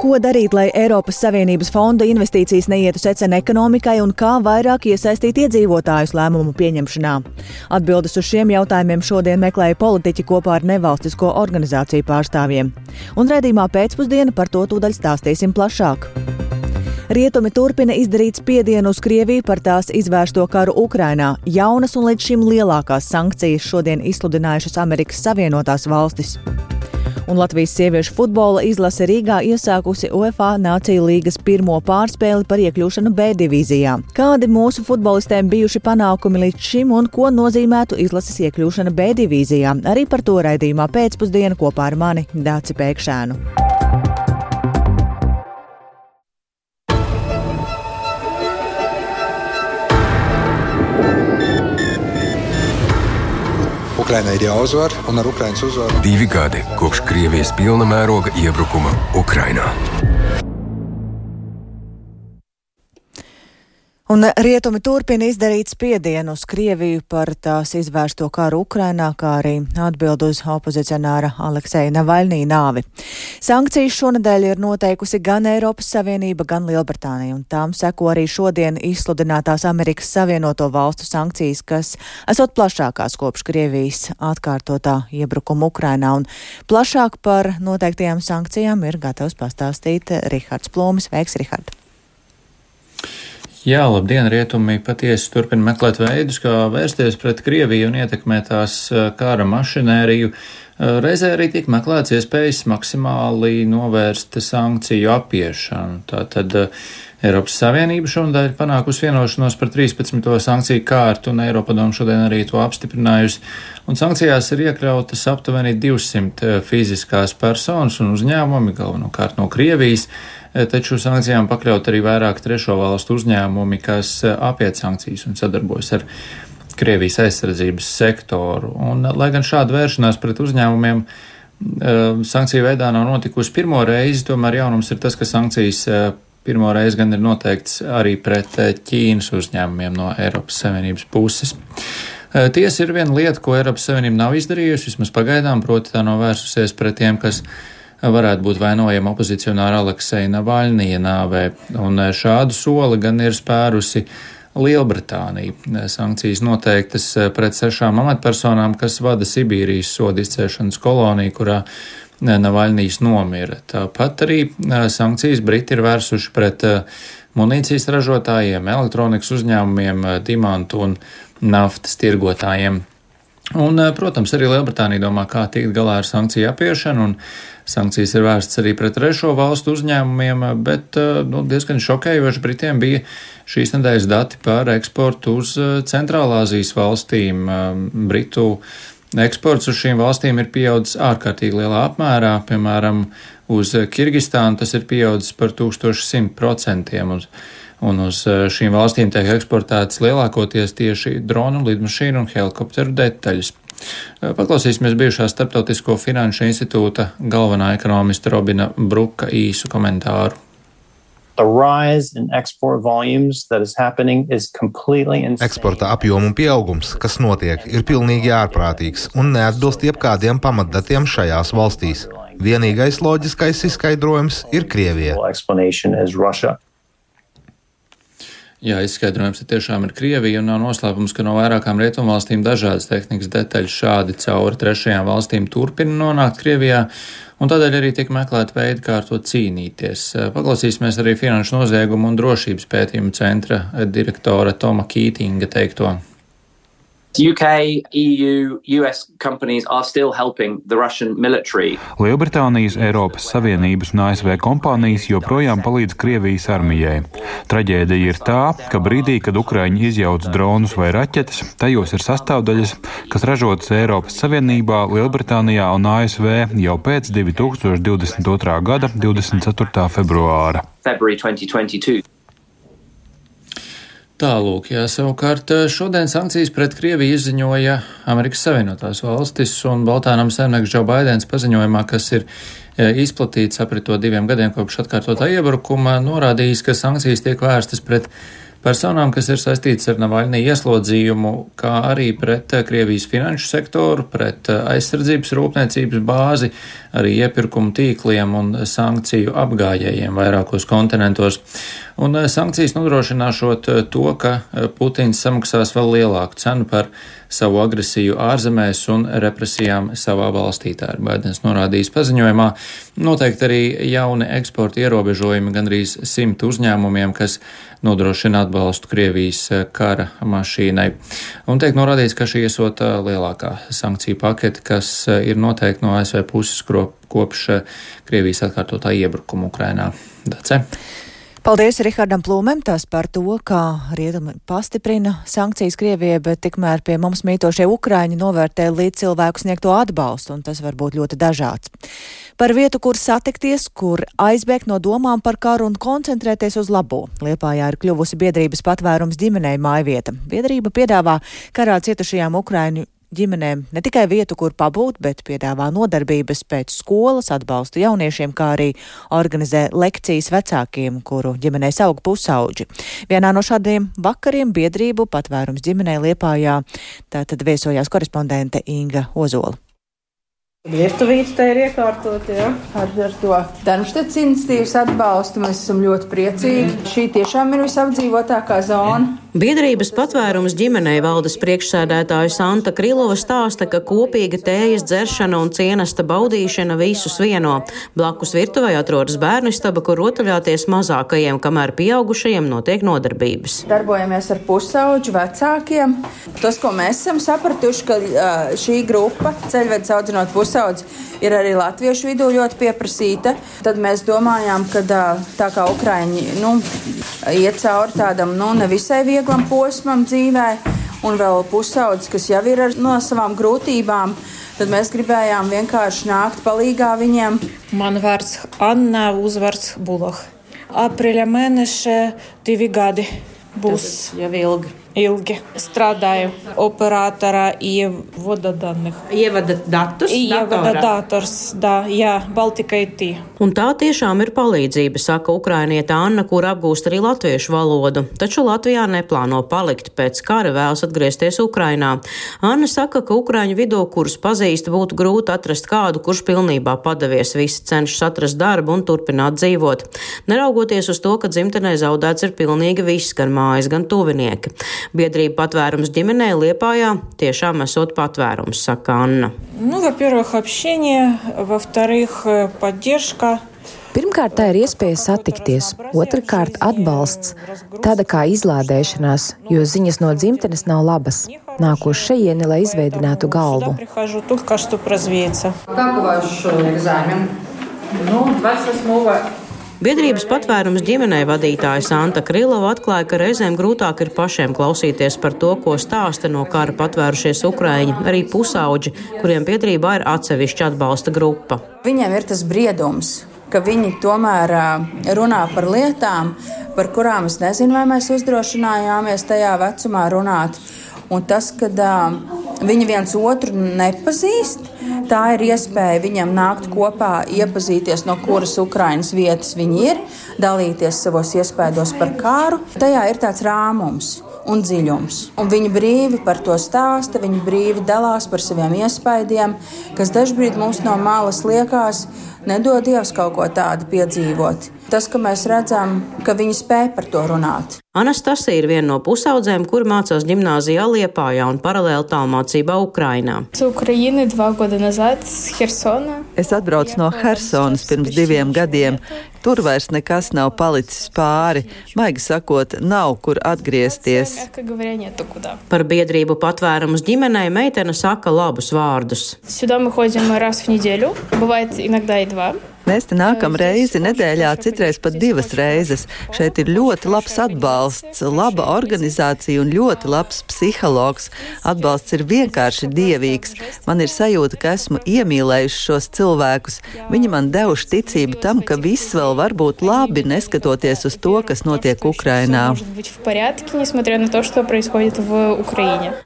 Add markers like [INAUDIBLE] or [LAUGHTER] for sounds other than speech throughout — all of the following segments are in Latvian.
Ko darīt, lai Eiropas Savienības fonda investīcijas neietu secen ekonomikai un kā vairāk iesaistīt iedzīvotājus lēmumu pieņemšanā? Atbildes uz šiem jautājumiem šodien meklēja politiķi kopā ar nevalstisko organizāciju pārstāvjiem. Un redzījumā pēcpusdiena par to tūdaļ stāstīsim plašāk. Rietumi turpina izdarīt spiedienu uz Krieviju par tās izvērsto karu Ukrainā. Jaunas un līdz šim lielākās sankcijas šodien izsludinājušas Amerikas Savienotās valstis un Latvijas sieviešu futbola izlase Rīgā iesākusi UEFA Nāciju līgas pirmo pārspēli par iekļūšanu B divīzijā. Kādi mūsu futbolistiem bijuši panākumi līdz šim un ko nozīmētu izlases iekļūšana B divīzijā? Arī par to raidījumā pēcpusdienu kopā ar mani Dāci Pēkšēnu. Ukrainai ir jāuzvar, un ar Ukraiņas uzvaru. Divi gadi kopš Krievijas pilna mēroga iebrukuma Ukrainā. Un rietumi turpina izdarīt spiedienu uz Krieviju par tās izvērsto karu Ukrainā, kā arī atbild uz opozicionāra Alekseja Navaļnī nāvi. Sankcijas šonadēļ ir noteikusi gan Eiropas Savienība, gan Lielbritānija, un tām seko arī šodien izsludinātās Amerikas Savienoto valstu sankcijas, kas esot plašākās kopš Krievijas atkārtotā iebrukuma Ukrainā. Un plašāk par noteiktajām sankcijām ir gatavs pastāstīt Rihards Plūmis. Veiks, Rihards! Jā, labdien, rietumi patiesi turpina meklēt veidus, kā vērsties pret Krieviju un ietekmēt tās eh, kara mašinēriju. Eh, reizē arī tiek meklēts iespējas maksimāli novērst sankciju apiešanu. Tātad eh, Eiropas Savienība šodien panākusi vienošanos par 13. sankciju kārtu, un Eiropadomu šodien arī to apstiprinājusi. Un sankcijās ir iekļautas aptuveni 200 fiziskās personas un uzņēmumi, galvenokārt no Krievijas. Eh, taču sankcijām pakļaut arī vairāk trešo valstu uzņēmumi, kas eh, apiet sankcijas un sadarbojas ar Krievijas aizsardzības sektoru. Un, eh, lai gan šāda vēršanās pret uzņēmumiem sankciju veidā nav notikusi pirmo reizi, tomēr jaunums ir tas, ka sankcijas pirmo reizi gan ir noteikts arī pret Ķīnas uzņēmumiem no Eiropas Savienības puses. Tiesa ir viena lieta, ko Eiropas Savienība nav izdarījusi, vismaz pagaidām, proti tā nav vērsusies pret tiem, kas varētu būt vainojama opozicionāra Alekseja Navaļnija nāvē, un e, šādu soli gan ir spērusi Lielbritānija. E, sankcijas noteiktas e, pret sešām amatpersonām, kas vada Sibīrijas sodu izcēšanas koloniju, kurā Navaļnijas nomira. Tāpat arī sankcijas Briti ir vērsuši pret munīcijas ražotājiem, elektronikas uzņēmumiem, dimantu un naftas tirgotājiem. Un, protams, arī Lielbritānija domā, kā tikt galā ar sankciju apiešanu, un Sankcijas ir vērstas arī pret trešo valstu uzņēmumiem, bet eh, nu, diezgan šokējoši Britiem bija šīs nedēļas dati par eksportu uz eh, Centrālāzijas valstīm. Eh, Britu eksports uz šīm valstīm ir pieaudzis ārkārtīgi lielā apmērā, piemēram, uz Kirgistānu tas ir pieaudzis par 1100%. Un, uz šīm valstīm tiek eksportētas lielākoties tieši dronu, lidmašīnu un helikopteru detaļas. Paklausīsimies bijušā Startautisko finanšu institūta galvenā ekonomista Robina Bruka īsu komentāru. Eksporta apjomu pieaugums, kas notiek, ir pilnīgi ārprātīgs un neatbilst jebkādiem pamatdatiem šajās valstīs. Vienīgais loģiskais izskaidrojums ir Krievija. Jā, izskaidrojums tiešām ir Krievija un nav noslēpums, ka no vairākām rietumvalstīm dažādas tehnikas detaļas šādi cauri trešajām valstīm turpina nonākt Krievijā, un tādēļ arī tiek meklēt veidi, kā ar to cīnīties. Paklausīsimies arī Finanšu noziegumu un drošības pētījumu centra direktora Toma Kītinga teikto. UK, EU, US companies are still helping the Russian military. Lielbritānijas, Eiropas Savienības un ASV kompānijas joprojām palīdz Krievijas armijai. Traģēdija ir tā, ka brīdī, kad Ukraiņi izjauc dronus vai raķetes, tajos ir sastāvdaļas, kas ražotas Eiropas Savienībā, Lielbritānijā un ASV jau pēc 2022. gada 24. februāra. February 2022. Tālūk, jā, savukārt eh, šodien sankcijas pret Krieviju izziņoja Amerikas Savienotās valstis un Baltānam saimnieks Džo Baidens paziņojumā, kas ir eh, izplatīts aprit to diviem gadiem kopš atkārtotā iebrukuma, norādījis, ka sankcijas tiek vērstas pret personām, kas ir saistītas ar Navaļnī ieslodzījumu, kā arī pret Krievijas finanšu sektoru, pret aizsardzības rūpniecības bāzi, arī iepirkumu tīkliem un sankciju apgājējiem vairākos kontinentos. Un sankcijas nodrošināšot to, ka Putins samaksās vēl lielāku cenu par savu agresiju ārzemēs un represijām savā valstī. Tā ir Baidens norādījis paziņojumā. Noteikti arī jauni eksporta ierobežojumi gandrīz simt uzņēmumiem, kas nodrošina atbalstu Krievijas kara mašīnai. Un tiek norādīts, ka šī esot lielākā sankciju pakete, kas ir noteikti no ASV puses kopš Krievijas atkārtotā iebrukuma Ukrainā. Dace. Paldies Rihardam Plūmēm tās par to, kā rietumi pastiprina sankcijas Krievijai, bet tikmēr pie mums mītošie Ukraiņi novērtē līdz cilvēku sniegto atbalstu, un tas var būt ļoti dažāds. Par vietu, kur satikties, kur aizbēgt no domām par karu un koncentrēties uz labo. Liepājā ir kļuvusi biedrības patvērums ģimenei mājvieta. Biedrība piedāvā karā cietušajām Ukraiņu ģimenēm ne tikai vietu, kur pabūt, bet piedāvā nodarbības pēc skolas, atbalstu jauniešiem, kā arī organizē lekcijas vecākiem, kuru ģimenēs aug pusauģi. Vienā no šādiem vakariem biedrību patvērums ģimenei Liepājā tātad viesojās korespondente Inga Ozola. Vietuvīte te ir iekārtota, ja, ar, ar to Danštets institīvas atbalstu. Mēs esam ļoti priecīgi. Šī tiešām ir visapdzīvotākā zona. Biedrības patvērums ģimenei valdes priekšsēdētāja Santa Krilova stāsta, ka kopīga tējas dzeršana un cienesta baudīšana visus vieno. Blakus virtuvē atrodas bērnu istaba, kur rotaļāties mazākajiem, kamēr pieaugušajiem notiek nodarbības. Darbojamies ar pusauģu vecākiem. Tas, ko mēs esam sapratuši, ka šī grupa ceļvedis audzinot pusaudzi ir arī latviešu vidū ļoti pieprasīta, tad mēs domājām, ka tā kā Ukraiņi nu, iet cauri tādam nu, nevisai vieglam posmam dzīvē, un vēl pusaudzis, kas jau ir ar, no savām grūtībām, tad mēs gribējām vienkārši nākt palīgā viņiem. Man vārds Anna Uzvārds Buloh. Aprīļa mēneša divi gadi būs. Tas jau ilgi ilgi strādāju operatorā, ievada datus. Ievada datus? Ievada dators, da, jā, Baltika IT. Un tā tiešām ir palīdzība, saka ukrainieta Anna, kur apgūst arī latviešu valodu. Taču Latvijā neplāno palikt pēc kara vēlas atgriezties Ukrainā. Anna saka, ka Ukraiņu vidū, kurus pazīst, būtu grūti atrast kādu, kurš pilnībā padavies, visi cenšas atrast darbu un turpināt dzīvot. Neraugoties uz to, ka dzimtenē zaudēts ir pilnīgi viss, gan mājas, gan tuvinieki. Biedrība patvērums ģimenē Liepājā tiešām esot patvērums, saka Anna. Nu, во-первых, общение, во-вторых, поддержка. Pirmkārt, tā ir iespēja satikties, otrkārt, atbalsts, tāda kā izlādēšanās, jo ziņas no dzimtenes nav labas. Nāku uz šejieni, lai izveidinātu galvu. Kā vаш экзамен? Ну, 28 Biedrības patvērums ģimenei vadītāja Santa Krilova atklāja, ka reizēm grūtāk ir pašiem klausīties par to, ko stāsta no kara patvērušies Ukraiņi, arī pusauģi, kuriem biedrībā ir atsevišķa atbalsta grupa. Viņiem ir tas briedums, ka viņi tomēr runā par lietām, par kurām es nezinu, vai mēs uzdrošinājāmies tajā vecumā runāt. Un tas, ka viņi viens otru nepazīst, tā ir iespēja viņam nākt kopā, iepazīties, no kuras Ukraiņas vietas viņi ir, dalīties savos iespējos par kāru. Tajā ir tāds rāmums un dziļums. Un viņi brīvi par to stāsta, viņi brīvi dalās par saviem iespaidiem, kas dažkārt mums no malas liekas, nedod Dievs kaut ko tādu piedzīvot. Tas, ka mēs redzam, ka viņi spēj par to runāt. Anastasija ir viena no pusaudzēm, kur mācās gimnāzijā Liepājā un paralēli tālmācībā Ukrainā. Es atbraucu no Hersonas pirms diviem gadiem. Tur vairs nekas nav palicis pāri. Maigi sakot, nav kur atgriezties. Par biedrību patvērums ģimenei meitene saka labus vārdus. Mēs te nākam reizi nedēļā, citreiz pat divas reizes. Šeit ir ļoti labs atbalsts, laba organizācija un ļoti labs psihologs. Atbalsts ir vienkārši dievīgs. Man ir sajūta, ka esmu iemīlējuši šos cilvēkus. Viņi man devuši ticību tam, ka viss vēl var būt labi, neskatoties uz to, kas notiek Ukrainā.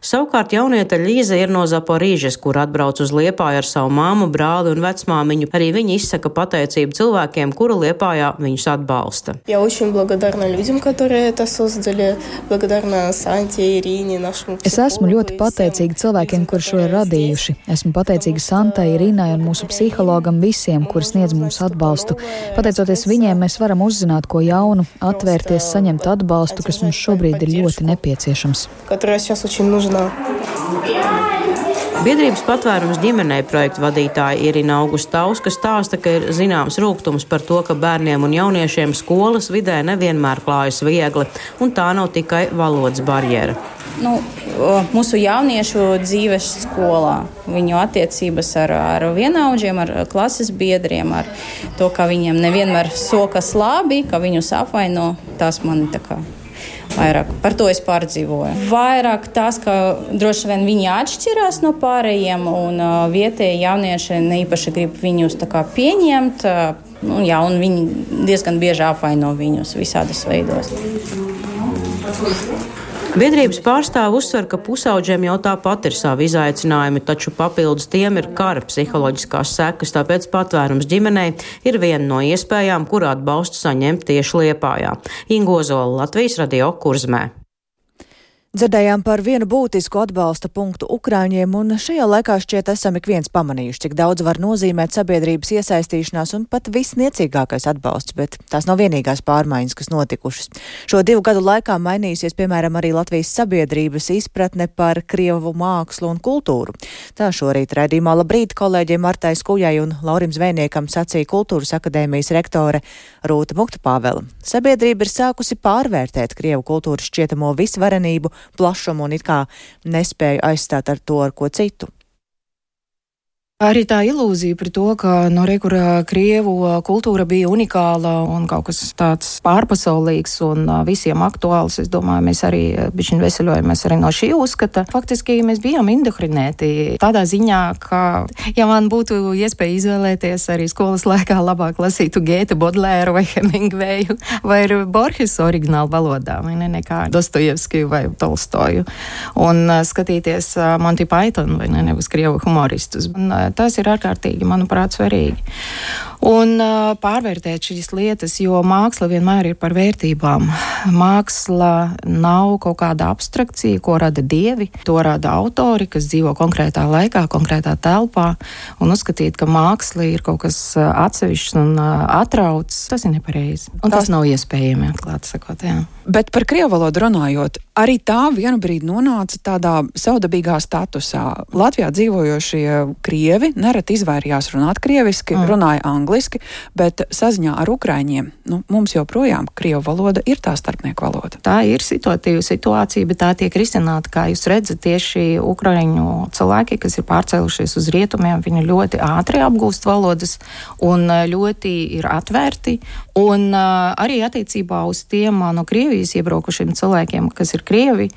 Savukārt jaunieta Līza ir no Zaporīžes, kur atbrauc uz Liepāju ar savu māmu, brāli un vecmāmiņu. Arī viņa izsaka pat pateicību cilvēkiem, kura Liepājā viņus atbalsta. Я очень благодарна людям, которые это создали, благодарна Санте, Ирине, нашему Es esmu ļoti pateicīga cilvēkiem, kuri šo ir radījuši. Esmu pateicīga Santai, Irinai un mūsu psihologam visiem, kuri sniedz mums atbalstu. Pateicoties viņiem, mēs varam uzzināt ko jaunu, atvērties, saņemt atbalstu, kas mums šobrīd ir ļoti nepieciešams. которая сейчас очень нужна. Biedrības patvērums ģimenei projekta vadītāja Irina Augustauska stāsta, ka ir zināms rūgtums par to, ka bērniem un jauniešiem skolas vidē nevienmēr klājas viegli, un tā nav tikai valodas barjera. Nu, mūsu jauniešu dzīves skolā, viņu attiecības ar, ar vienaudžiem, ar klases biedriem, ar to, ka viņiem nevienmēr sokas labi, ka viņus apvaino, tas man tā kā Vairāk par to es pārdzīvoju. Vairāk tas, ka droši vien viņi atšķirās no pārējiem, un uh, vietējie jaunieši neīpaši grib viņus pieņemt. Uh, nu, jā, un viņi diezgan bieži apvaino viņus visādos veidos. Biedrības pārstāve uzsver, ka pusaudžiem jau tāpat ir savi izaicinājumi, taču papildus tiem ir kara psiholoģiskās sekas, tāpēc patvērums ģimenei ir viena no iespējām, kur atbalstu saņemt tieši Liepājā. Ingozola Latvijas radio kurzmē. Dzirdējām par vienu būtisku atbalsta punktu Ukraiņiem, un šajā laikā šķiet esam ik viens pamanījuši, cik daudz var nozīmēt sabiedrības iesaistīšanās un pat visniecīgākais atbalsts, bet tās nav vienīgās pārmaiņas, kas notikušas. Šo divu gadu laikā mainījusies, piemēram, arī Latvijas sabiedrības izpratne par Krievu mākslu un kultūru. Tā šorīt raidījumā labrīt kolēģiem Martai Skujai un Laurim Zvēniekam sacīja Kultūras akadēmijas rektore Rūta Muktupāvela. Sabiedrība ir sākusi pārvērtēt Krievu kultūras šķietamo visvarenību plašumu un it kā nespēju aizstāt ar to ar ko citu. Arī tā ilūzija par to, ka no rekurā Krievu kultūra bija unikāla un kaut kas tāds pārpasaulīgs un visiem aktuāls, es domāju, mēs arī bišķiņ veseļojamies arī no šī uzskata. Faktiski mēs bijām indokrinēti tādā ziņā, ka, ja man būtu iespēja izvēlēties arī skolas laikā labāk lasītu Gēta Bodlēru vai Hemingveju vai Borges oriģinālu valodā, vai ne, nekā Dostojevskiju vai Tolstoju. Un skatīties Monty Python vai ne, nevis Krievu humoristus. Un, tas ir ārkārtīgi, manuprāt, svarīgi. Un uh, pārvērtēt šīs lietas, jo māksla vienmēr ir par vērtībām. Māksla nav kaut kāda abstrakcija, ko rada dievi. To rada autori, kas dzīvo konkrētā laikā, konkrētā telpā. Un uzskatīt, ka māksla ir kaut kas atsevišķs un uh, atrauts, tas ir nepareizi. Un tas, tas nav iespējami, atklāti sakot. Jā. Bet par krievu valodu runājot, arī tā vienu brīdi nonāca tādā savdabīgā statusā. Latvijā dzīvojošie krievi nereti izvairījās runāt krieviski, mm. runāja angliski, bet saziņā ar ukraiņiem nu, mums joprojām krievu valoda ir tā starpnieku valoda. Tā ir situatīva situācija, bet tā tiek risināta, kā jūs redzat, tieši ukraiņu cilvēki, kas ir pārcēlušies uz rietumiem, viņi ļoti ātri apgūst valodas un ļoti ir atvērti. Un uh, arī attiecībā uz tiem no Krievijas iebraukušiem cilvēkiem, kas ir Krievi,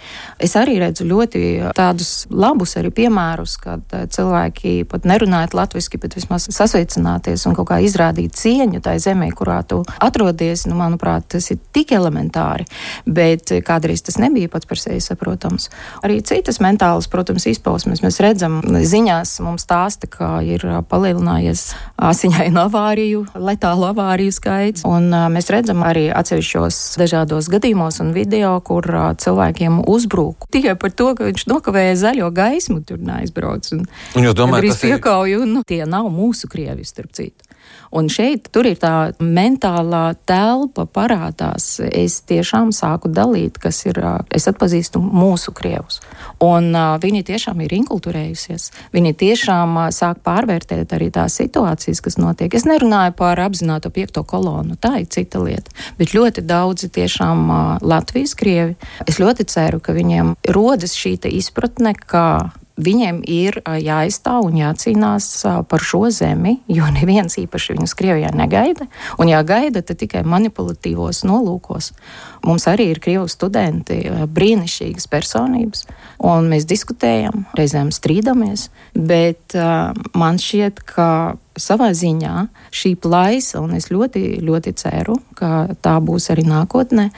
es arī redzu ļoti tādus labus arī piemērus, kad uh, cilvēki pat nerunājot latviski, bet vismaz sasveicināties un kaut kā izrādīt cieņu tai zemē, kurā tu atrodies. Nu, manuprāt, tas ir tik elementāri, bet kādreiz tas nebija pats par sevi saprotams. Arī citas mentālas, protams, izpausmes mēs redzam ziņās, mums stāsta, ka ir palielinājies asiņainu avāriju, letālu avāriju skaits. Un mēs redzam arī atsevišķos dažādos gadījumos un video, kur cilvēkiem uzbrūk tikai par to, ka viņš nokavēja zaļo gaismu, tur neaizbrauc. Un, un jūs domājat, ka tas ir? Piekauju, un, nu, tie nav mūsu krievi, starp citu. Un šeit tur ir tā mentālā telpa parādās. Es tiešām sāku dalīt, kas ir, es atpazīstu mūsu krievus. Un viņi tiešām ir inkulturējusies. Viņi tiešām sāk pārvērtēt arī tās situācijas, kas notiek. Es nerunāju par apzināto piekto kolonu, tā ir cita lieta. Bet ļoti daudzi tiešām Latvijas krievi. Es ļoti ceru, ka viņiem rodas šī izpratne, ka viņiem ir jāizstāv un jācīnās par šo zemi, jo neviens īpaši viņus Krievijā negaida. Un, ja gaida, tad tikai manipulatīvos nolūkos. Mums arī ir krievu studenti, brīnišķīgas personības, un mēs diskutējam, reizēm strīdamies, bet uh, man šķiet, ka savā ziņā šī plaisa, un es ļoti, ļoti ceru, ka tā būs arī nākotnē,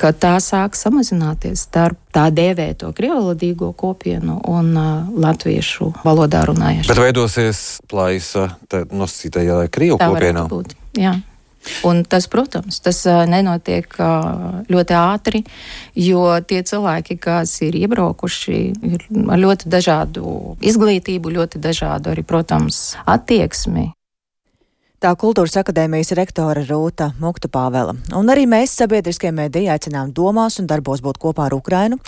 ka tā sāk samazināties starp tā dēvēto krievalodīgo kopienu un uh, latviešu valodā runājušiem. Bet veidosies plaisa nosacītajā krievu kopienā? Būt, jā. Un tas, protams, tas nenotiek ļoti ātri, jo tie cilvēki, kas ir iebraukuši, ir ar ļoti dažādu izglītību, ļoti dažādu arī, protams, attieksmi. Tā kultūras akadēmijas rektore Rūta Mukta Pāvela. Un arī mēs sabiedriskie mediji aicinām domās un darbos būt kopā ar Ukrainu.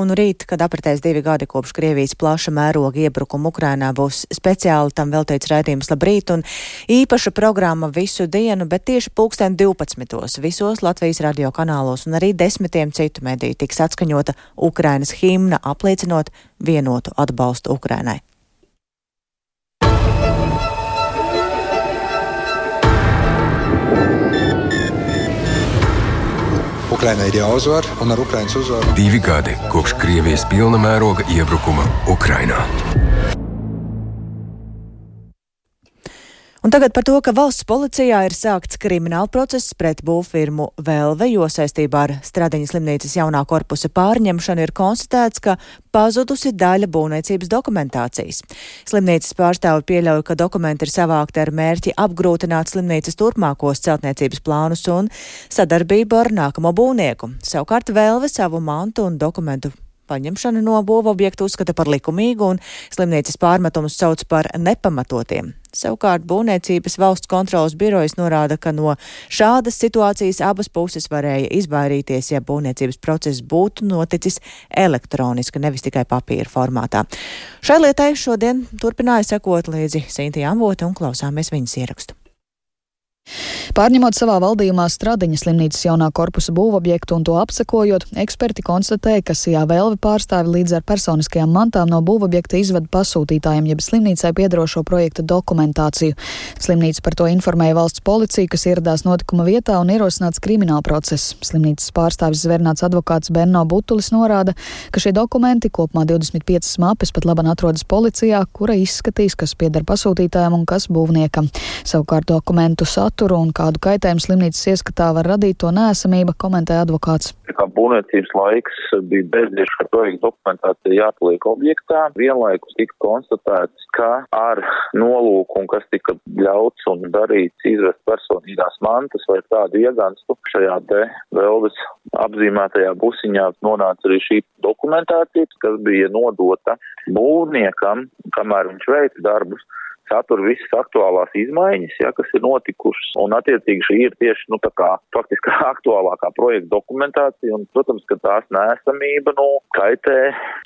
Un rīt, kad apritēs divi gadi kopš Krievijas plaša mēroga iebrukuma Ukrainā, būs speciāli tam veltīts raidījums Labrīt un īpaša programma visu dienu, bet tieši pulksten 12. visos Latvijas radio kanālos un arī desmitiem citu mediju tiks atskaņota Ukrainas himna, apliecinot vienotu atbalstu Ukrainai. Ukrainai ir jāuzvar, un ar Ukraiņas uzvaru divi gadi kopš Krievijas pilna mēroga iebrukuma Ukrainā. Un tagad par to, ka valsts policijā ir sākts krimināla process pret būvfirmu Velve, jo saistībā ar Stradiņas slimnīcas jaunā korpusa pārņemšanu ir konstatēts, ka pazudusi daļa būvniecības dokumentācijas. Slimnīcas pārstāvi pieļauj, ka dokumenti ir savākti ar mērķi apgrūtināt slimnīcas turpmākos celtniecības plānus un sadarbību ar nākamo būvnieku. Savukārt Velve savu mantu un dokumentu paņemšanu no būvobjektu uzskata par likumīgu un slimnīcas pārmetumus sauc par nepamatotiem. Savukārt būvniecības valsts kontrolas birojas norāda, ka no šādas situācijas abas puses varēja izvairīties, ja būvniecības process būtu noticis elektroniski, nevis tikai papīra formātā. Šai lietai šodien turpināja sekot līdzi Sintīna Amvote un klausāmies viņas ierakstu. Pārņemot savā valdījumā Stradiņas slimnīcas jaunā korpusa būvobjektu un to apsekojot, eksperti konstatēja, ka Sijā Velvi pārstāvi līdz ar personiskajām mantām no būvobjekta izvada pasūtītājiem, jeb slimnīcai piedarošo projekta dokumentāciju. Slimnīca par to informēja valsts policija, kas ieradās notikuma vietā un ierosināts krimināla process. Slimnīcas pārstāvis zvērnāts advokāts Benno Butulis norāda, ka šie dokumenti, kopumā 25 mapes, pat laban atrodas policijā, kura izskatīs, kas pieder pasūtītājiem un kas būvniekam. Savukārt dokumentu saturu un kādu kaitējumu slimnīcas ieskatā var radīt to nēsamība, komentē advokāts. Kā būvniecības laiks bija bezdiešs, ka projekta dokumentācija jāpaliek objektā. Vienlaikus tika konstatēts, ka ar nolūku un kas tika ļauts un darīts izvest personīgās mantas vai tādu ieganstu šajā te veldes apzīmētajā busiņā nonāca arī šī dokumentācija, kas bija nodota būvniekam, kamēr viņš veica darbus satur visas aktuālās izmaiņas, ja, kas ir notikušas, un attiecīgi šī ir tieši, nu, tā kā faktiski [LAUGHS] aktuālākā projekta dokumentācija, un, protams, ka tās nēsamība, nu, kaitē,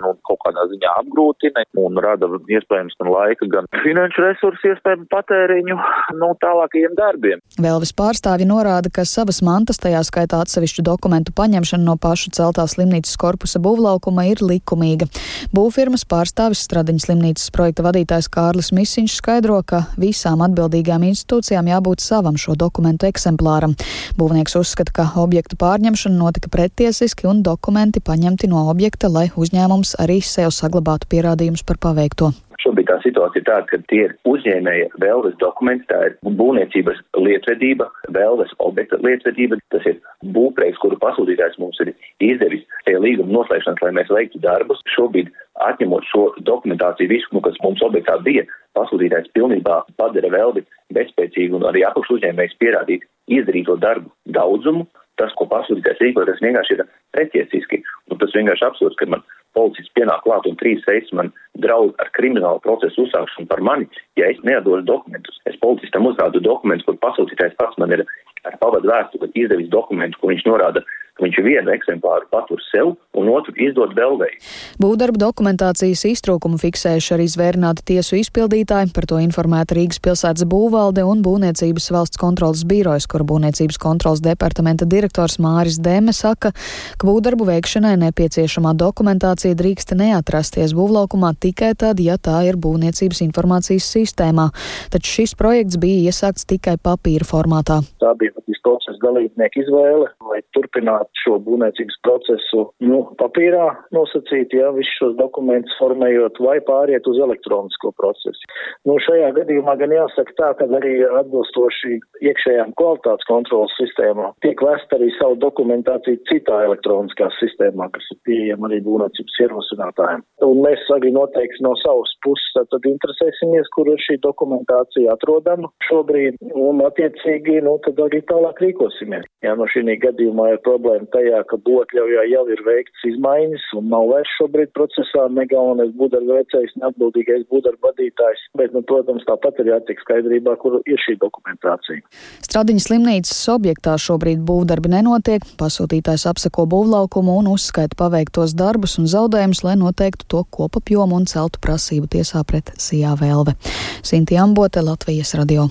nu, kaut kādā ziņā apgrūtina un rada iespējams gan laika, gan finanšu resursu iespējamu patēriņu, nu, tālākajiem darbiem. Vēlvis pārstāvi norāda, ka savas mantas, tajā skaitā atsevišķu dokumentu paņemšana no pašu celtās slimnīcas korpusa būvlaukuma ir likumīga. Būvfirmas pārstāvis Stradiņas slimnīcas projekta vadītājs Kārlis Misiņš skaidro, ka visām atbildīgām institūcijām jābūt savam šo dokumentu eksemplāram. Būvnieks uzskata, ka objektu pārņemšana notika pretiesiski un dokumenti paņemti no objekta, lai uzņēmums arī sev saglabātu pierādījumus par paveikto. Šobrīd tā situācija ir tāda, ka tie ir uzņēmēja vēlves dokumenti, tā ir būvniecības lietvedība, vēlves objekta lietvedība, tas ir būvprojekts, kuru pasūtītājs mums ir izdevis pie līguma noslēgšanas, lai mēs veiktu darbus. Šobrīd atņemot šo dokumentāciju visu, nu, kas mums objektā bija, pasūtītājs pilnībā padara vēlvi bezspēcīgu un arī apakšu uzņēmējs pierādīt izdarīto darbu daudzumu. Tas, ko pasūtītājs rīko, tas vienkārši ir pretiesiski. Un tas vienkārši absurds, ka man policists pienāk klāt un trīs reizes man draud ar kriminālu procesu uzsākšanu par mani, ja es neatdošu dokumentus. Es policistam uzrādu dokumentus, kur pasūtītājs pats man ir ar pavadu vēstuli izdevis dokumentu, kur viņš norāda, ka viņš vienu eksemplāru patur sev un otru izdod vēlvēji. Būvdarba dokumentācijas iztrūkumu fiksējuši arī zvērnāti tiesu izpildītāji, par to informēta Rīgas pilsētas būvvalde un Būvniecības valsts kontrolas birojas, kur Būvniecības kontrolas departamenta direktors Māris Dēme saka, ka būvdarbu veikšanai nepieciešamā dokumentācija drīkst neatrasties būvlaukumā tikai tad, ja tā ir Būvniecības informācijas sistēmā, taču šis projekts bija iesākts tikai papīra formātā. Tā bija patīs procesa dalībnieku izvēle, lai turpinātu šo būvniecības procesu, nu, papīrā nosacīti, ja visus šos dokumentus formējot, vai pāriet uz elektronisko procesu. Nu, šajā gadījumā gan jāsaka tā, ka arī atbilstoši iekšējām kvalitātes kontrolas sistēmām tiek vest arī savu dokumentāciju citā elektroniskā sistēmā, kas ir pieejama arī būvniecības ierosinātājiem. Un mēs arī noteikti no savas puses tad interesēsimies, kur ir šī dokumentācija atrodama šobrīd, un attiecīgi, nu, tad arī tālāk rīkosimies. Jā, no šī gadījumā ir problēma tajā, ka būtļaujā jau ir veikts izmaiņas un nav vairs šobrīd procesā ne galvenais būdarba veicējs, ne atbildīgais būdarba vadītājs, bet, nu, protams, tāpat ir jātiek skaidrībā, kur ir šī dokumentācija. Stradiņas slimnīcas objektā šobrīd būvdarbi nenotiek, pasūtītājs apseko būvlaukumu un uzskaita paveiktos darbus un zaudējumus, lai noteiktu to kopapjomu un celtu prasību tiesā pret Sijā Vēlve. Sinti Ambote, Latvijas radio.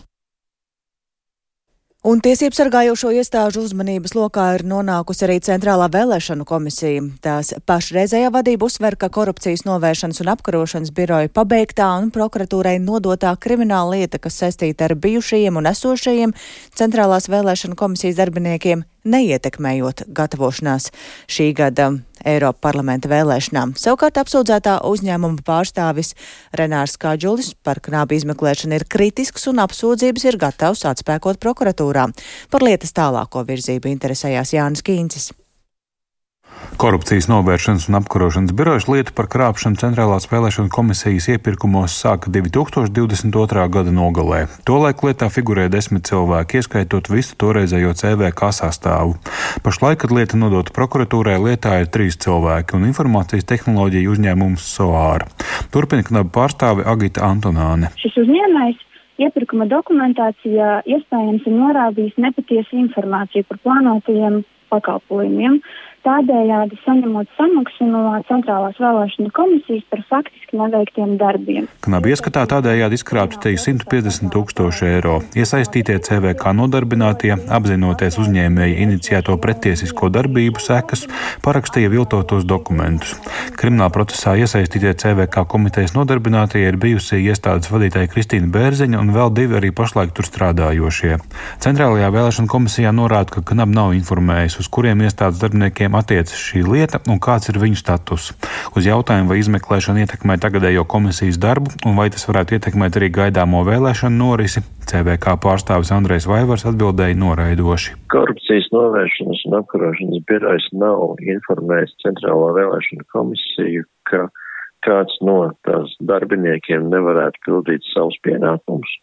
Un tiesību sargājošo iestāžu uzmanības lokā ir nonākusi arī Centrālā vēlēšanu komisija. Tās pašreizējā vadība uzsver, ka korupcijas novēršanas un apkarošanas biroja pabeigtā un prokuratūrai nodotā krimināla lieta, kas saistīta ar bijušajiem un esošajiem Centrālās vēlēšanu komisijas darbiniekiem, neietekmējot gatavošanās šī gada Eiropa parlamenta vēlēšanām. Savukārt apsūdzētā uzņēmuma pārstāvis Renārs Kādžulis par knābu izmeklēšanu ir kritisks un apsūdzības ir gatavs atspēkot prokuratūrā. Par lietas tālāko virzību interesējās Jānis Kīncis. Korupcijas novēršanas un apkarošanas birojas lietu par krāpšanu Centrālās vēlēšana komisijas iepirkumos sāka 2022. gada nogalē. Tolaik lietā figurēja desmit cilvēki, ieskaitot visu toreizējo CVK sastāvu. Pašlaik, kad lieta nodota prokuratūrai, lietā ir trīs cilvēki un informācijas tehnoloģija uzņēmums SOAR. Turpina knaba pārstāve Agita Antonāne. Šis uzņēmējs iepirkuma dokumentācijā iespējams ir norādījis nepatiesu informāciju par plānotajiem pakalpojumiem. Tādējādi saņemot samaksu no Centrālās vēlēšana komisijas par faktiski neveiktiem darbiem. Knabi ieskatā tādējādi izkrāpti te 150 tūkstoši eiro. Iesaistītie CVK nodarbinātie, apzinoties uzņēmēja iniciēto pretiesisko darbību sekas, parakstīja viltotos dokumentus. Krimināla procesā iesaistītie CVK komitejas nodarbinātie ir bijusi iestādes vadītāja Kristīna Bērziņa un vēl divi arī pašlaik tur strādājošie. Centrālajā vēlēšana komisijā norāda, ka Knab nav informējis, uz kuriem iestādes darbiniekiem kuriem attiecas šī lieta un kāds ir viņu status. Uz jautājumu, vai izmeklēšana ietekmē tagadējo komisijas darbu un vai tas varētu ietekmēt arī gaidāmo vēlēšanu norisi, CVK pārstāvis Andrejs Vaivars atbildēja noraidoši. Korupcijas novēršanas un apkarošanas birojas nav informējis Centrālā vēlēšana komisiju, ka kāds no tās darbiniekiem nevarētu pildīt savus pienākumus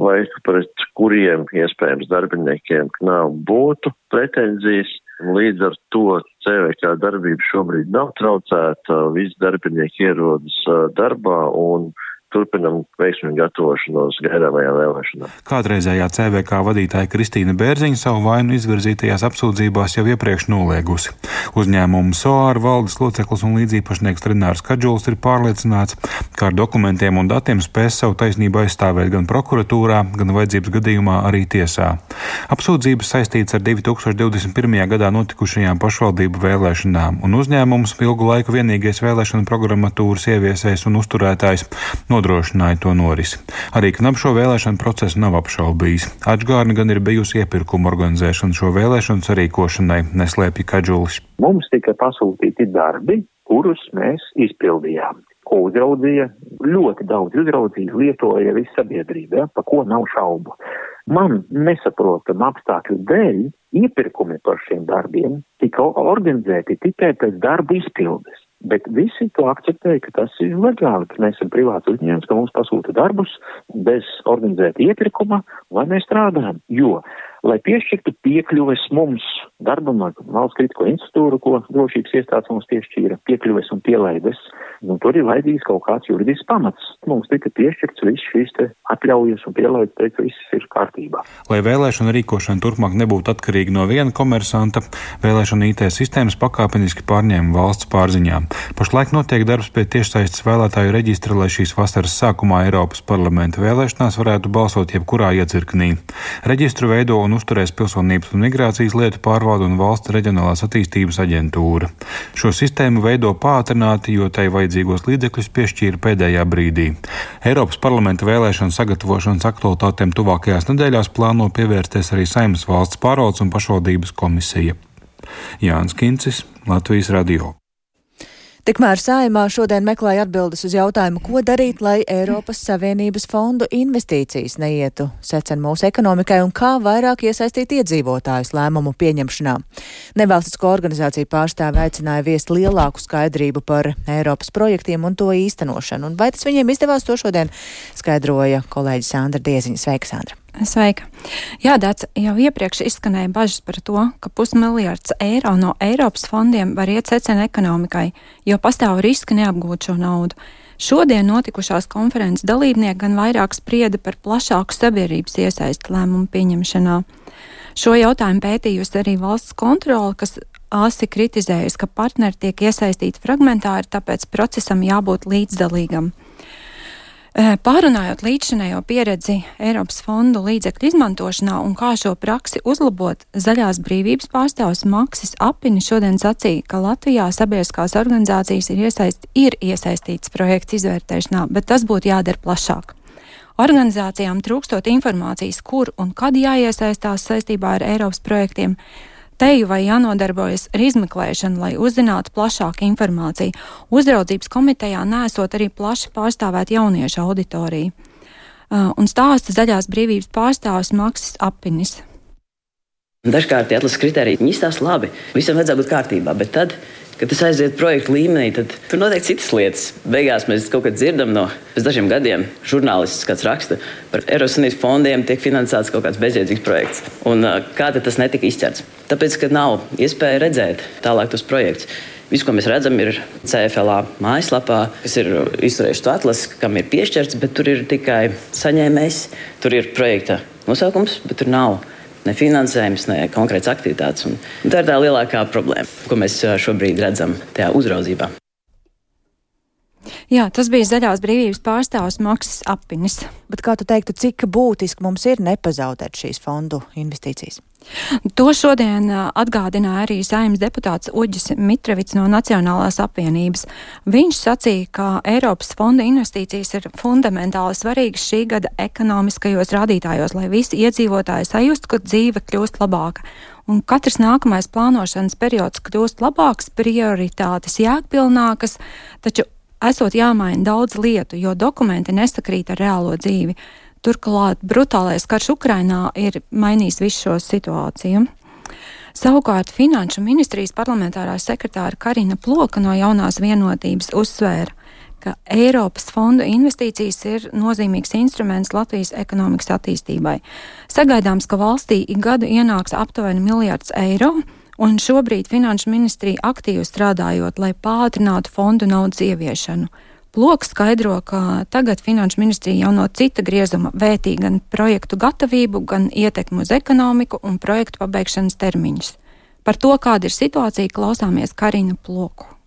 vai pret kuriem iespējams darbiniekiem nav būtu pretenzijas. Līdz ar to CVK darbība šobrīd nav traucēta, visi darbinieki ierodas darbā un turpinam veiksmīgu gatavošanos gaidāmajām vēlēšanām. Kādreizējā CVK vadītāja Kristīna Bērziņa savu vainu izvirzītajās apsūdzībās jau iepriekš noliegusi. Uzņēmumu SOAR valdes loceklis un līdzīpašnieks Renārs Kadžuls ir pārliecināts, ka ar dokumentiem un datiem spēs savu taisnību aizstāvēt gan prokuratūrā, gan vajadzības gadījumā arī tiesā. Apsūdzības saistīts ar 2021. gadā notikušajām pašvaldību vēlēšanām, un uzņēmums ilgu laiku vienīgais vēlēšana programmatūras ieviesējs un uzturētājs nodrošināja to norisi. Arī Knab šo vēlēšanu procesu nav apšaubījis. Atžgārni gan ir bijusi iepirkuma organizēšana šo vēlēšanu sarīkošanai, neslēpja Kadžulis. Mums tika pasūtīti darbi, kurus mēs izpildījām ko uzraudzīja, ļoti daudz uzraudzīja, lietoja visa sabiedrība, ja, pa ko nav šaubu. Man nesaprotam apstākļu dēļ iepirkumi par šiem darbiem tika organizēti tikai pēc darbu izpildes. Bet visi to akceptēja, ka tas ir legāli, ka mēs esam privāts uzņēmums, ka mums pasūta darbus bez organizēta iepirkuma, lai mēs strādājam. Jo lai piešķirtu piekļuves mums darbam ar valsts kritiko institūru, ko drošības iestādes mums piešķīra, piekļuves un pielaides, nu, tur ir vajadzīgs kaut kāds juridisks pamats. Mums tika piešķirts viss šīs te atļaujas un pielaides, teikt, viss ir kārtībā. Lai vēlēšana rīkošana turpmāk nebūtu atkarīga no viena komersanta, vēlēšana IT sistēmas pakāpeniski pārņēma valsts pārziņā. Pašlaik notiek darbs pie tiešsaistes vēlētāju reģistra, lai šīs vasaras sākumā Eiropas parlamenta vēlēšanās varētu balsot jebkurā iecirknī. Reģistru veido un uzturēs Pilsonības un migrācijas lietu pārvalde un valsts reģionālās attīstības aģentūra. Šo sistēmu veido pātrināti, jo tai vajadzīgos līdzekļus piešķīra pēdējā brīdī. Eiropas parlamenta vēlēšanu sagatavošanas aktualitātēm tuvākajās nedēļās plāno pievērsties arī Saimas valsts pārvaldes un pašvaldības komisija. Jānis Kincis, Latvijas Radio. Tikmēr saimā šodien meklēja atbildes uz jautājumu, ko darīt, lai Eiropas Savienības fondu investīcijas neietu secen mūsu ekonomikai un kā vairāk iesaistīt iedzīvotājus lēmumu pieņemšanā. Nevalstisko organizāciju pārstāvi aicināja viest lielāku skaidrību par Eiropas projektiem un to īstenošanu. Un vai tas viņiem izdevās, to šodien skaidroja kolēģi Sandra Dieziņa. Sveika, Sandra! Sveika! Jā, Dārts, jau iepriekš izskanēja bažas par to, ka pusmiljards eiro no Eiropas fondiem var iet secena ekonomikai, jo pastāv riski neapgūt šo naudu. Šodien notikušās konferences dalībnieki gan vairāk sprieda par plašāku sabiedrības iesaistu lēmumu pieņemšanā. Šo jautājumu pētījusi arī valsts kontrole, kas asi kritizējusi, ka partneri tiek iesaistīti fragmentāri, tāpēc procesam jābūt līdzdalīgam. Eh, pārunājot līdzinējo pieredzi Eiropas fondu līdzekļu izmantošanā un kā šo praksi uzlabot, zaļās brīvības pārstāvs Maksis Apini šodien sacīja, ka Latvijā sabiedriskās organizācijas ir, iesaist, ir iesaistītas projekta izvērtēšanā, bet tas būtu jādara plašāk. Organizācijām trūkstot informācijas, kur un kad jāiesaistās saistībā ar Eiropas projektiem, teju vai jānodarbojas ar izmeklēšanu, lai uzzinātu plašāku informāciju. Uzraudzības komitejā nesot arī plaši pārstāvēt jauniešu auditoriju. Uh, un stāsta zaļās brīvības pārstāvis Maksis Apinis. Dažkārt tie atlases kriteriji izstāsta labi, visam vajadzētu būt kārtībā, bet tad kad tas aiziet projekta līmenī, tad tur notiek citas lietas. Beigās mēs kaut kad dzirdam no pēc dažiem gadiem, žurnālists kāds raksta par Eiropas Savienības fondiem, tiek finansēts kaut kāds bezjēdzīgs projekts. Un kā tas netika izķerts? Tāpēc, ka nav iespēja redzēt tālāk tos projektus. Viss, ko mēs redzam, ir CFLA mājaslapā, kas ir izturējuši to atlasi, kam ir piešķirts, bet tur ir tikai saņēmējs, tur ir projekta nosaukums, bet tur nav ne finansējums, ne konkrēts aktivitātes. Un tā ir tā lielākā problēma, ko mēs šobrīd redzam tajā uzraudzībā. Jā, tas bija zaļās brīvības pārstāvs Maksis Apinis. Bet kā tu teiktu, cik būtiski mums ir nepazaudēt šīs fondu investīcijas? To šodien atgādināja arī saimnes deputāts Uģis Mitrevits no Nacionālās apvienības. Viņš sacīja, ka Eiropas fonda investīcijas ir fundamentāli svarīgas šī gada ekonomiskajos rādītājos, lai visi iedzīvotāji sajustu, ka dzīve kļūst labāka. Un katrs nākamais plānošanas periods kļūst labāks, prioritātes jēgpilnākas, taču esot jāmaina daudz lietu, jo dokumenti nesakrīt ar reālo dzīvi. Turklāt brutālais karš Ukrainā ir mainījis visu šo situāciju. Savukārt Finanšu ministrijas parlamentārā sekretāra Karina Ploka no jaunās vienotības uzsvēra, ka Eiropas fondu investīcijas ir nozīmīgs instruments Latvijas ekonomikas attīstībai. Sagaidāms, ka valstī ik gadu ienāks aptuveni miljards eiro, un šobrīd Finanšu ministrija aktīvi strādājot, lai pātrinātu fondu naudas ieviešanu. Ploks skaidro, ka tagad Finanšu ministrija jau no cita griezuma vērtī gan projektu gatavību, gan ietekmu uz ekonomiku un projektu pabeigšanas termiņus. Par to, kāda ir situācija, klausāmies Karina Ploku.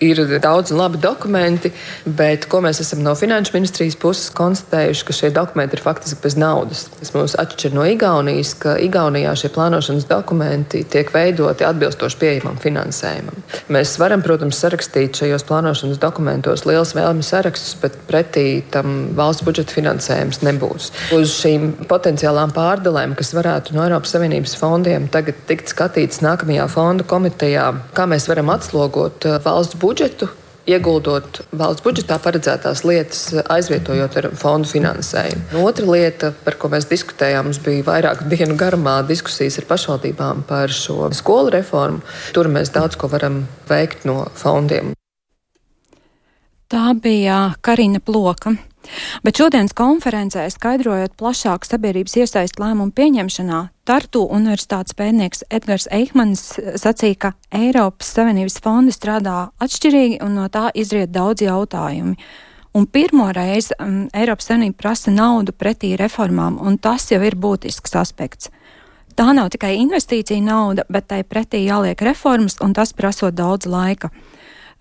Ir daudz labi dokumenti, bet ko mēs esam no finanšu ministrijas puses konstatējuši, ka šie dokumenti ir faktiski bez naudas. Tas mūs atšķir no Igaunijas, ka Igaunijā šie plānošanas dokumenti tiek veidoti atbilstoši pieejamam finansējumam. Mēs varam, protams, sarakstīt šajos plānošanas dokumentos liels vēlmes sarakstus, bet pretī tam valsts budžeta finansējums nebūs. Uz šīm potenciālām pārdalēm, kas varētu no Eiropas Savienības fondiem tagad tikt skatīts nākamajā fondu komitejā, kā mēs varam atslogot uh, valsts budžetu budžetu, ieguldot valsts budžetā paredzētās lietas, aizvietojot ar fondu finansējumu. Otra lieta, par ko mēs diskutējām, bija vairāku dienu garumā diskusijas ar pašvaldībām par šo skolu reformu. Tur mēs daudz ko varam veikt no fondiem. Tā bija Karina Ploka. Bet šodienas konferencē, skaidrojot plašāk sabiedrības iesaistu lēmumu pieņemšanā, Tartu universitātes pētnieks Edgars Eikmans sacīja, ka Eiropas Savienības fondi strādā atšķirīgi un no tā izriet daudz jautājumi. Un pirmo reizi um, Eiropas Savienība prasa naudu pretī reformām, un tas jau ir būtisks aspekts. Tā nav tikai investīcija nauda, bet tai pretī jāliek reformas, un tas prasot daudz laika.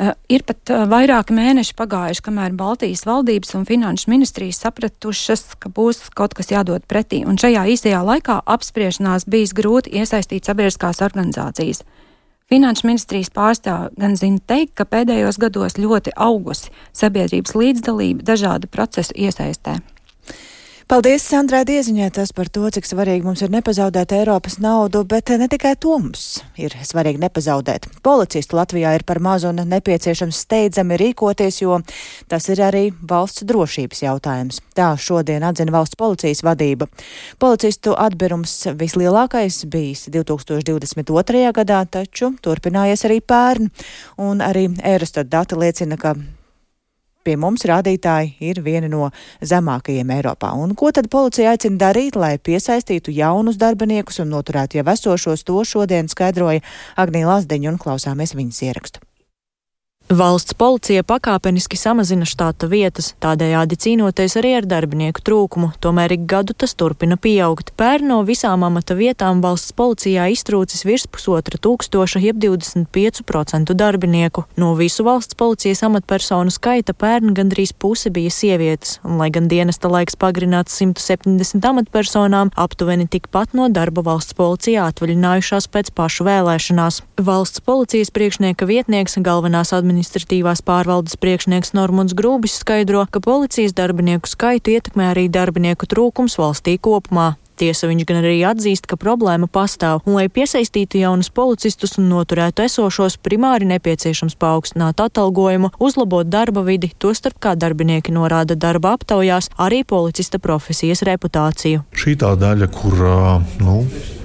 Uh, ir pat uh, vairāki mēneši pagājuši, kamēr Baltijas valdības un finanšu ministrijas sapratušas, ka būs kaut kas jādod pretī, un šajā īsajā laikā apspriešanās bijis grūti iesaistīt sabiedriskās organizācijas. Finanšu ministrijas pārstāvja gan zina teikt, ka pēdējos gados ļoti augusi sabiedrības līdzdalība dažādu procesu iesaistē. Paldies, Sandrai Dieziņai, tas par to, cik svarīgi mums ir nepazaudēt Eiropas naudu, bet ne tikai to mums ir svarīgi nepazaudēt. Policistu Latvijā ir par mazu un nepieciešams steidzami rīkoties, jo tas ir arī valsts drošības jautājums. Tā šodien atzina valsts policijas vadība. Policistu atbirums vislielākais bijis 2022. gadā, taču turpinājies arī pērn, un arī Eurostat dati liecina, ka pie mums rādītāji ir vieni no zemākajiem Eiropā. Un ko tad policija aicina darīt, lai piesaistītu jaunus darbiniekus un noturētu jau esošos? To šodien skaidroja Agnija Lazdeņa un klausāmies viņas ierakstu. Valsts policija pakāpeniski samazina štāta vietas, tādējādi cīnoties arī ar darbinieku trūkumu, tomēr ik gadu tas turpina pieaugt. Pērn no visām amata vietām valsts policijā iztrūcis virs pusotra tūkstoša, jeb 25% darbinieku. No visu valsts policijas amatpersonu skaita pērn gandrīz puse bija sievietes, un lai gan dienesta laiks pagarināts 170 amatpersonām, aptuveni tikpat no darba valsts policijā atvaļinājušās pēc pašu vēlēšanās. Valsts policijas priekšnieka vietnieks galvenās administrācijas administratīvās pārvaldes priekšnieks Normunds Grūbis skaidro, ka policijas darbinieku skaitu ietekmē arī darbinieku trūkums valstī kopumā. Tiesa viņš gan arī atzīst, ka problēma pastāv, un lai piesaistītu jaunus policistus un noturētu esošos, primāri nepieciešams paaugstināt atalgojumu, uzlabot darba vidi, tostarp kā darbinieki norāda darba aptaujās, arī policista profesijas reputāciju. Šī tā daļa, kur, nu,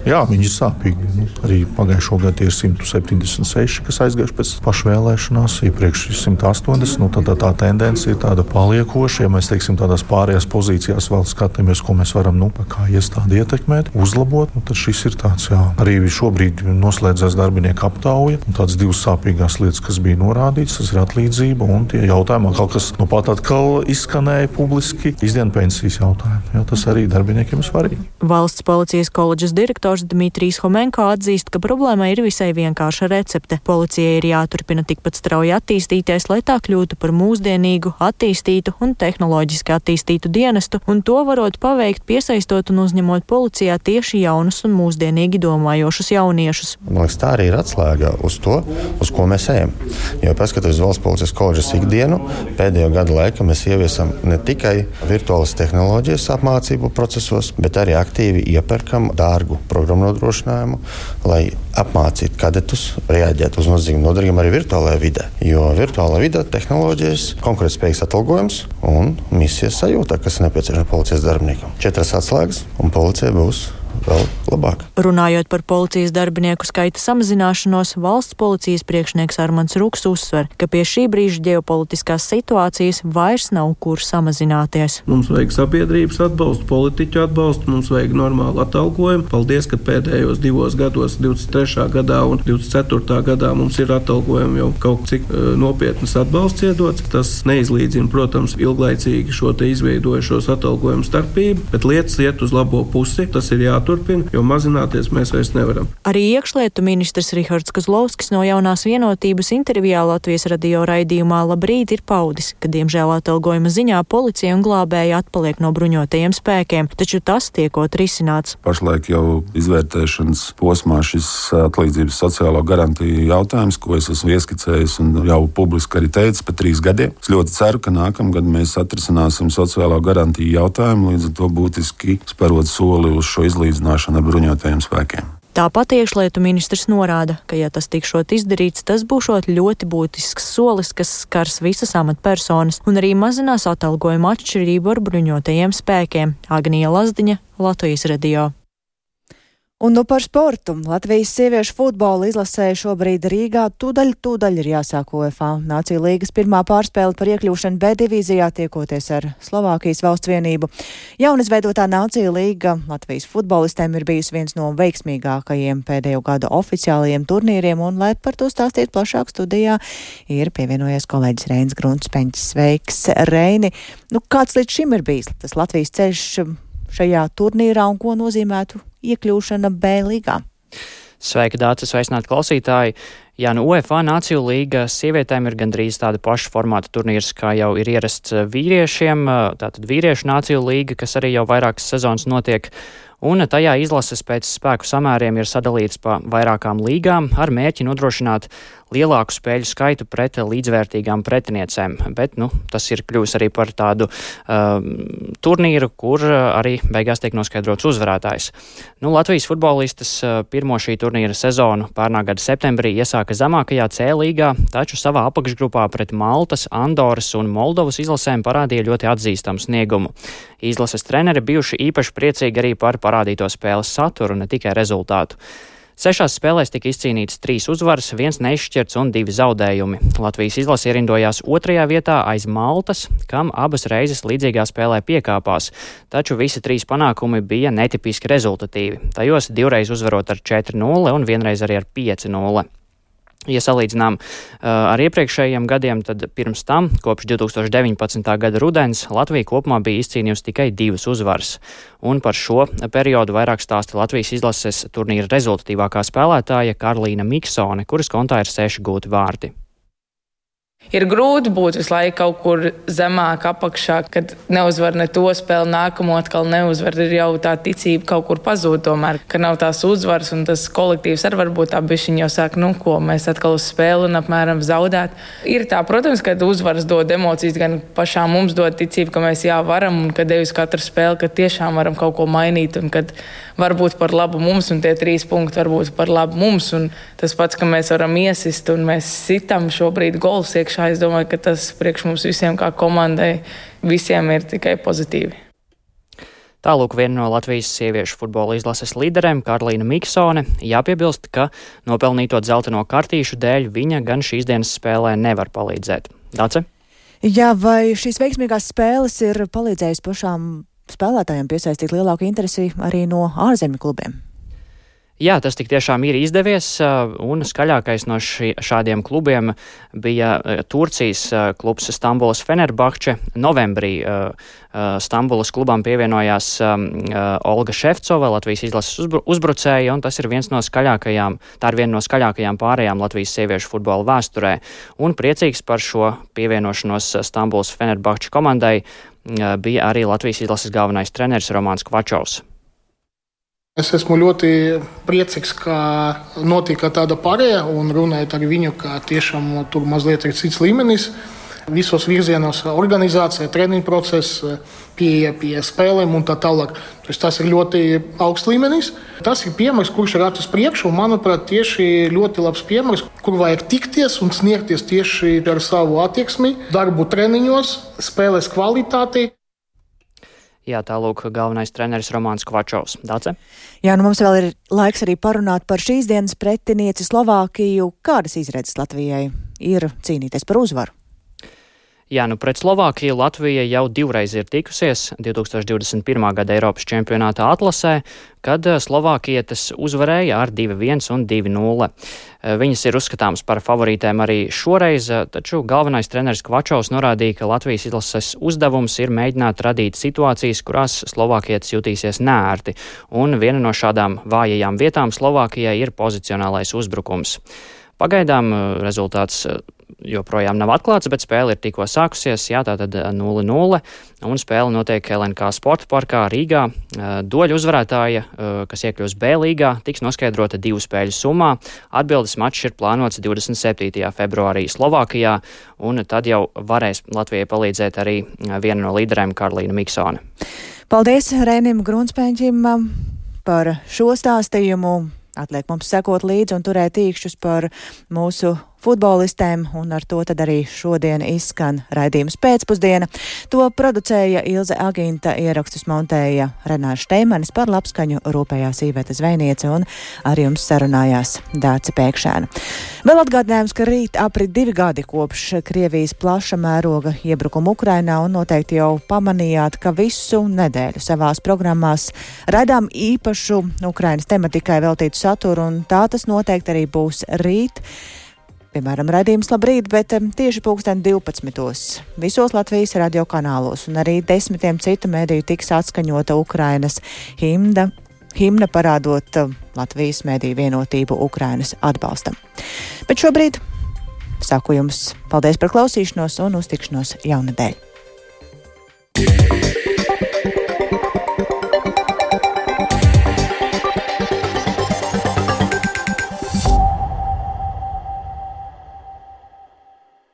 Jā, viņi ir sāpīgi. Nu, arī pagājušo gadu ir 176, kas aizgājuši pēc pašvēlēšanās, iepriekš 180. Nu, tad tā, tā tendence ir tāda paliekoša. Ja mēs teiksim, tādās pārējās pozīcijās vēl skatāmies, ko mēs varam nu, kā iestādi ietekmēt, uzlabot, nu, tad šis ir tāds, jā, arī šobrīd noslēdzās darbinieku aptauja. Tādas divas sāpīgās lietas, kas bija norādītas, tas ir atlīdzība un tie jautājumi, kaut kas nu, pat atkal izskanēja publiski, izdienas pensijas jautājumi. Jā, tas arī darbiniekiem ir svarīgi. Valsts policijas koledžas direktors Dmitrijs Homenko atzīst, ka problēma ir visai vienkārša recepte. Policijai ir jāturpina tikpat strauji attīstīties, lai tā kļūtu par mūsdienīgu, attīstītu un tehnoloģiski attīstītu dienestu, un to varot paveikt piesaistot un uzņemot policijā tieši jaunus un mūsdienīgi domājošus jauniešus. Man liekas, tā arī ir atslēga uz to, uz ko mēs ejam. Jo paskatoties valsts policijas koledžas ikdienu, pēdējo gadu laikā mēs ieviesam ne tikai virtuālas tehnoloģijas apmācību procesos, bet arī aktīvi iepērkam dārgu programmu nodrošinājumu, lai apmācītu kadetus, reaģēt uz nozīmīgiem nodarījumiem arī virtuālajā vidē. Jo virtuālā vidē tehnoloģijas, konkurētspējīgs atalgojums un misijas sajūta, kas nepieciešama policijas darbiniekam. Četras atslēgas, un policija būs vēl labāk. Runājot par policijas darbinieku skaita samazināšanos, valsts policijas priekšnieks Armants Rūks uzsver, ka pie šī brīža ģeopolitiskās situācijas vairs nav kur samazināties. Mums vajag sabiedrības atbalstu, politiķu atbalstu, mums vajag normālu atalgojumu. Paldies, ka pēdējos divos gados, 23. gadā un 24. gadā, mums ir atalgojumi jau kaut cik uh, nopietnas atbalsts iedots. Tas neizlīdzina, protams, ilglaicīgi šo izveidojušos atalgojumu starpību, bet lietas iet uz labo pusi. Tas ir jāatur jāturpina, jo mazināties mēs vairs nevaram. Arī iekšlietu ministrs Rihards Kozlovskis no jaunās vienotības intervijā Latvijas radio raidījumā Labrīt ir paudis, ka diemžēl atalgojuma ziņā policija un glābēji atpaliek no bruņotajiem spēkiem, taču tas tiekot risināts. Pašlaik jau izvērtēšanas posmā šis atlīdzības sociālo garantiju jautājums, ko es esmu ieskicējis un jau publiski arī teicis par trīs gadiem. Es ļoti ceru, ka nākamgad mēs atrisināsim sociālo garantiju jautājumu, līdz ar to būtiski sparot soli uz šo izlīdzinājumu salīdzināšana ar bruņotajiem spēkiem. Tāpat iekšlietu ministrs norāda, ka, ja tas tikšot izdarīts, tas būšot ļoti būtisks solis, kas skars visas amatpersonas un arī mazinās atalgojuma atšķirību ar bruņotajiem spēkiem. Agnija Lazdiņa, Latvijas radio. Un nu par sportu. Latvijas sieviešu futbola izlasēja šobrīd Rīgā. Tūdaļ, tūdaļ ir jāsāk UEFA. Nācija līgas pirmā pārspēle par iekļūšanu B divīzijā tiekoties ar Slovākijas valsts vienību. Jaunizveidotā Nācija līga Latvijas futbolistēm ir bijusi viens no veiksmīgākajiem pēdējo gadu oficiālajiem turnīriem, un, lai par to stāstītu plašāk studijā, ir pievienojies kolēģis Reins Gruntspeņķis. Sveiks, Reini! Nu, kāds līdz šim ir bijis tas Latvijas ceļš šajā turnīrā un ko nozīmētu iekļūšana B līgā. Sveika, Dārcis, sveicināti klausītāji! Jā, nu UEFA Nāciju līga sievietēm ir gandrīz tāda paša formāta turnīrs, kā jau ir ierasts vīriešiem. Tātad vīriešu Nāciju līga, kas arī jau vairākas sezonas notiek. un tajā izlases pēc spēku samēriem ir sadalīts pa vairākām līgām ar mērķi nodrošināt lielāku spēļu skaitu pret līdzvērtīgām pretiniecēm, bet nu, tas ir kļuvis arī par tādu uh, turnīru, kur arī beigās tiek noskaidrots uzvarētājs. Nu, Latvijas futbolistas uh, pirmo šī turnīra sezonu pērnā gada septembrī iesāka zemākajā C līgā, taču savā apakšgrupā pret Maltas, Andoras un Moldovas izlasēm parādīja ļoti atzīstamu sniegumu. Izlases treneri bijuši īpaši priecīgi arī par parādīto spēles saturu, ne tikai rezultātu. Sešās spēlēs tika izcīnītas trīs uzvaras, viens neizšķirts un divi zaudējumi. Latvijas izlase ierindojās otrajā vietā aiz Maltas, kam abas reizes līdzīgā spēlē piekāpās, taču visi trīs panākumi bija netipiski rezultatīvi. Tajos divreiz uzvarot ar 4-0 un vienreiz arī ar 5-0. Ja salīdzinām uh, ar iepriekšējiem gadiem, tad pirms tam, kopš 2019. gada rudens, Latvija kopumā bija izcīnījusi tikai divas uzvaras. Un par šo periodu vairāk stāsta Latvijas izlases turnīra rezultatīvākā spēlētāja Karlīna Miksone, kuras kontā ir seši gūti vārti. Ir grūti būt visu laiku kaut kur zemāk, apakšā, kad neuzvar ne to spēli, nākamo atkal neuzvar. Ir jau tā ticība kaut kur pazūd, tomēr, ka nav tās uzvaras, un tas kolektīvs arī varbūt tā bišķiņa jau sāk, nu, ko mēs atkal uz spēli un apmēram zaudēt. Ir tā, protams, ka uzvaras dod emocijas, gan pašām mums dod ticību, ka mēs jā varam, un ka devis katru spēli, ka tiešām varam kaut ko mainīt, un kad varbūt par labu mums, un tie trīs punkti varbūt par labu mums, un tas pats, ka mēs varam iesist, un mēs sitam šobrīd gols iekšā priekšā. Es domāju, ka tas priekš mums visiem, kā komandai, visiem ir tikai pozitīvi. Tālūk viena no Latvijas sieviešu futbola izlases līderēm, Karolīna Miksone, jāpiebilst, ka nopelnīto dzelteno kartīšu dēļ viņa gan šīs dienas spēlē nevar palīdzēt. Dace? Jā, vai šīs veiksmīgās spēles ir palīdzējusi pašām spēlētājiem piesaistīt lielāku interesi arī no ārzemju klubiem? Jā, tas tiešām ir izdevies, un skaļākais no ši, šādiem klubiem bija Turcijas klubs Stambulas Fenerbahče. Novembrī Stambulas klubam pievienojās Olga Šefcova, Latvijas izlases uzbrucēja, un tas ir viens no skaļākajām, tā ir viena no skaļākajām pārējām Latvijas sieviešu futbola vēsturē. Un priecīgs par šo pievienošanos Stambulas Fenerbahče komandai bija arī Latvijas izlases galvenais treneris Romāns Kvačovs. Es esmu ļoti priecīgs, ka notika tāda pārēja un runājot ar viņu, ka tiešām tur mazliet ir cits līmenis. Visos virzienos - organizācija, treniņu process, pieeja pie spēlēm un tā tālāk. Tas ir ļoti augsts līmenis. Tas ir piemērs, kurš ir acis priekšu, un manuprāt, tieši ļoti labs piemērs, kur vajag tikties un sniegties tieši ar savu attieksmi, darbu treniņos, spēles kvalitāti. Jā, tālūk, galvenais treneris Romanis Kvačovs. Dace? Jā, nu mums vēl ir laiks arī parunāt par šīs dienas pretinieci Slovākiju. Kādas izredzes Latvijai ir cīnīties par uzvaru? Jā, nu pret Slovākiju Latvija jau divreiz ir tikusies 2021. gada Eiropas čempionāta atlasē, kad eh, Slovākietes uzvarēja ar 2-1 un 2-0. Eh, viņas ir uzskatāmas par favorītēm arī šoreiz, eh, taču galvenais treneris Kvačovs norādīja, ka Latvijas izlases uzdevums ir mēģināt radīt situācijas, kurās Slovākietes jutīsies nērti, un viena no šādām vājajām vietām Slovākijai ir pozicionālais uzbrukums. Pagaidām rezultāts joprojām nav atklāts, bet spēle ir tikko sākusies. Jā, tā tad 0-0. Un spēle notiek LNK sporta parkā Rīgā. Doļu uzvarētāja, kas iekļūs B līgā, tiks noskaidrota divu spēļu summā. Atbildes mačs ir plānots 27. februārī Slovākijā, un tad jau varēs Latvijai palīdzēt arī viena no līderēm Karolīna Miksone. Paldies Rēnim Grunspēņķim par šo stāstījumu. Atliek mums sekot līdzi un turēt īkšķus par mūsu futbolistēm, un ar to tad arī šodien izskan raidījums pēcpusdiena. To producēja Ilze Aginta, ierakstus montēja Renārs Šteimanis par labskaņu rūpējās īvēta zvejniece un ar jums sarunājās Dāca Pēkšēna. Vēl atgādinājums, ka rīt aprit divi gadi kopš Krievijas plaša mēroga iebrukuma Ukrainā un noteikti jau pamanījāt, ka visu nedēļu savās programmās raidām īpašu Ukrainas tematikai veltītu saturu un tā tas noteikti arī būs rīt piemēram, redzījums labrīt, bet tieši pulksten 12. visos Latvijas radio kanālos un arī desmitiem citu mēdīju tiks atskaņota Ukrainas himna, himna parādot Latvijas mēdīju vienotību Ukrainas atbalstam. Bet šobrīd saku jums paldies par klausīšanos un uztikšanos jaunadēļ. Yeah.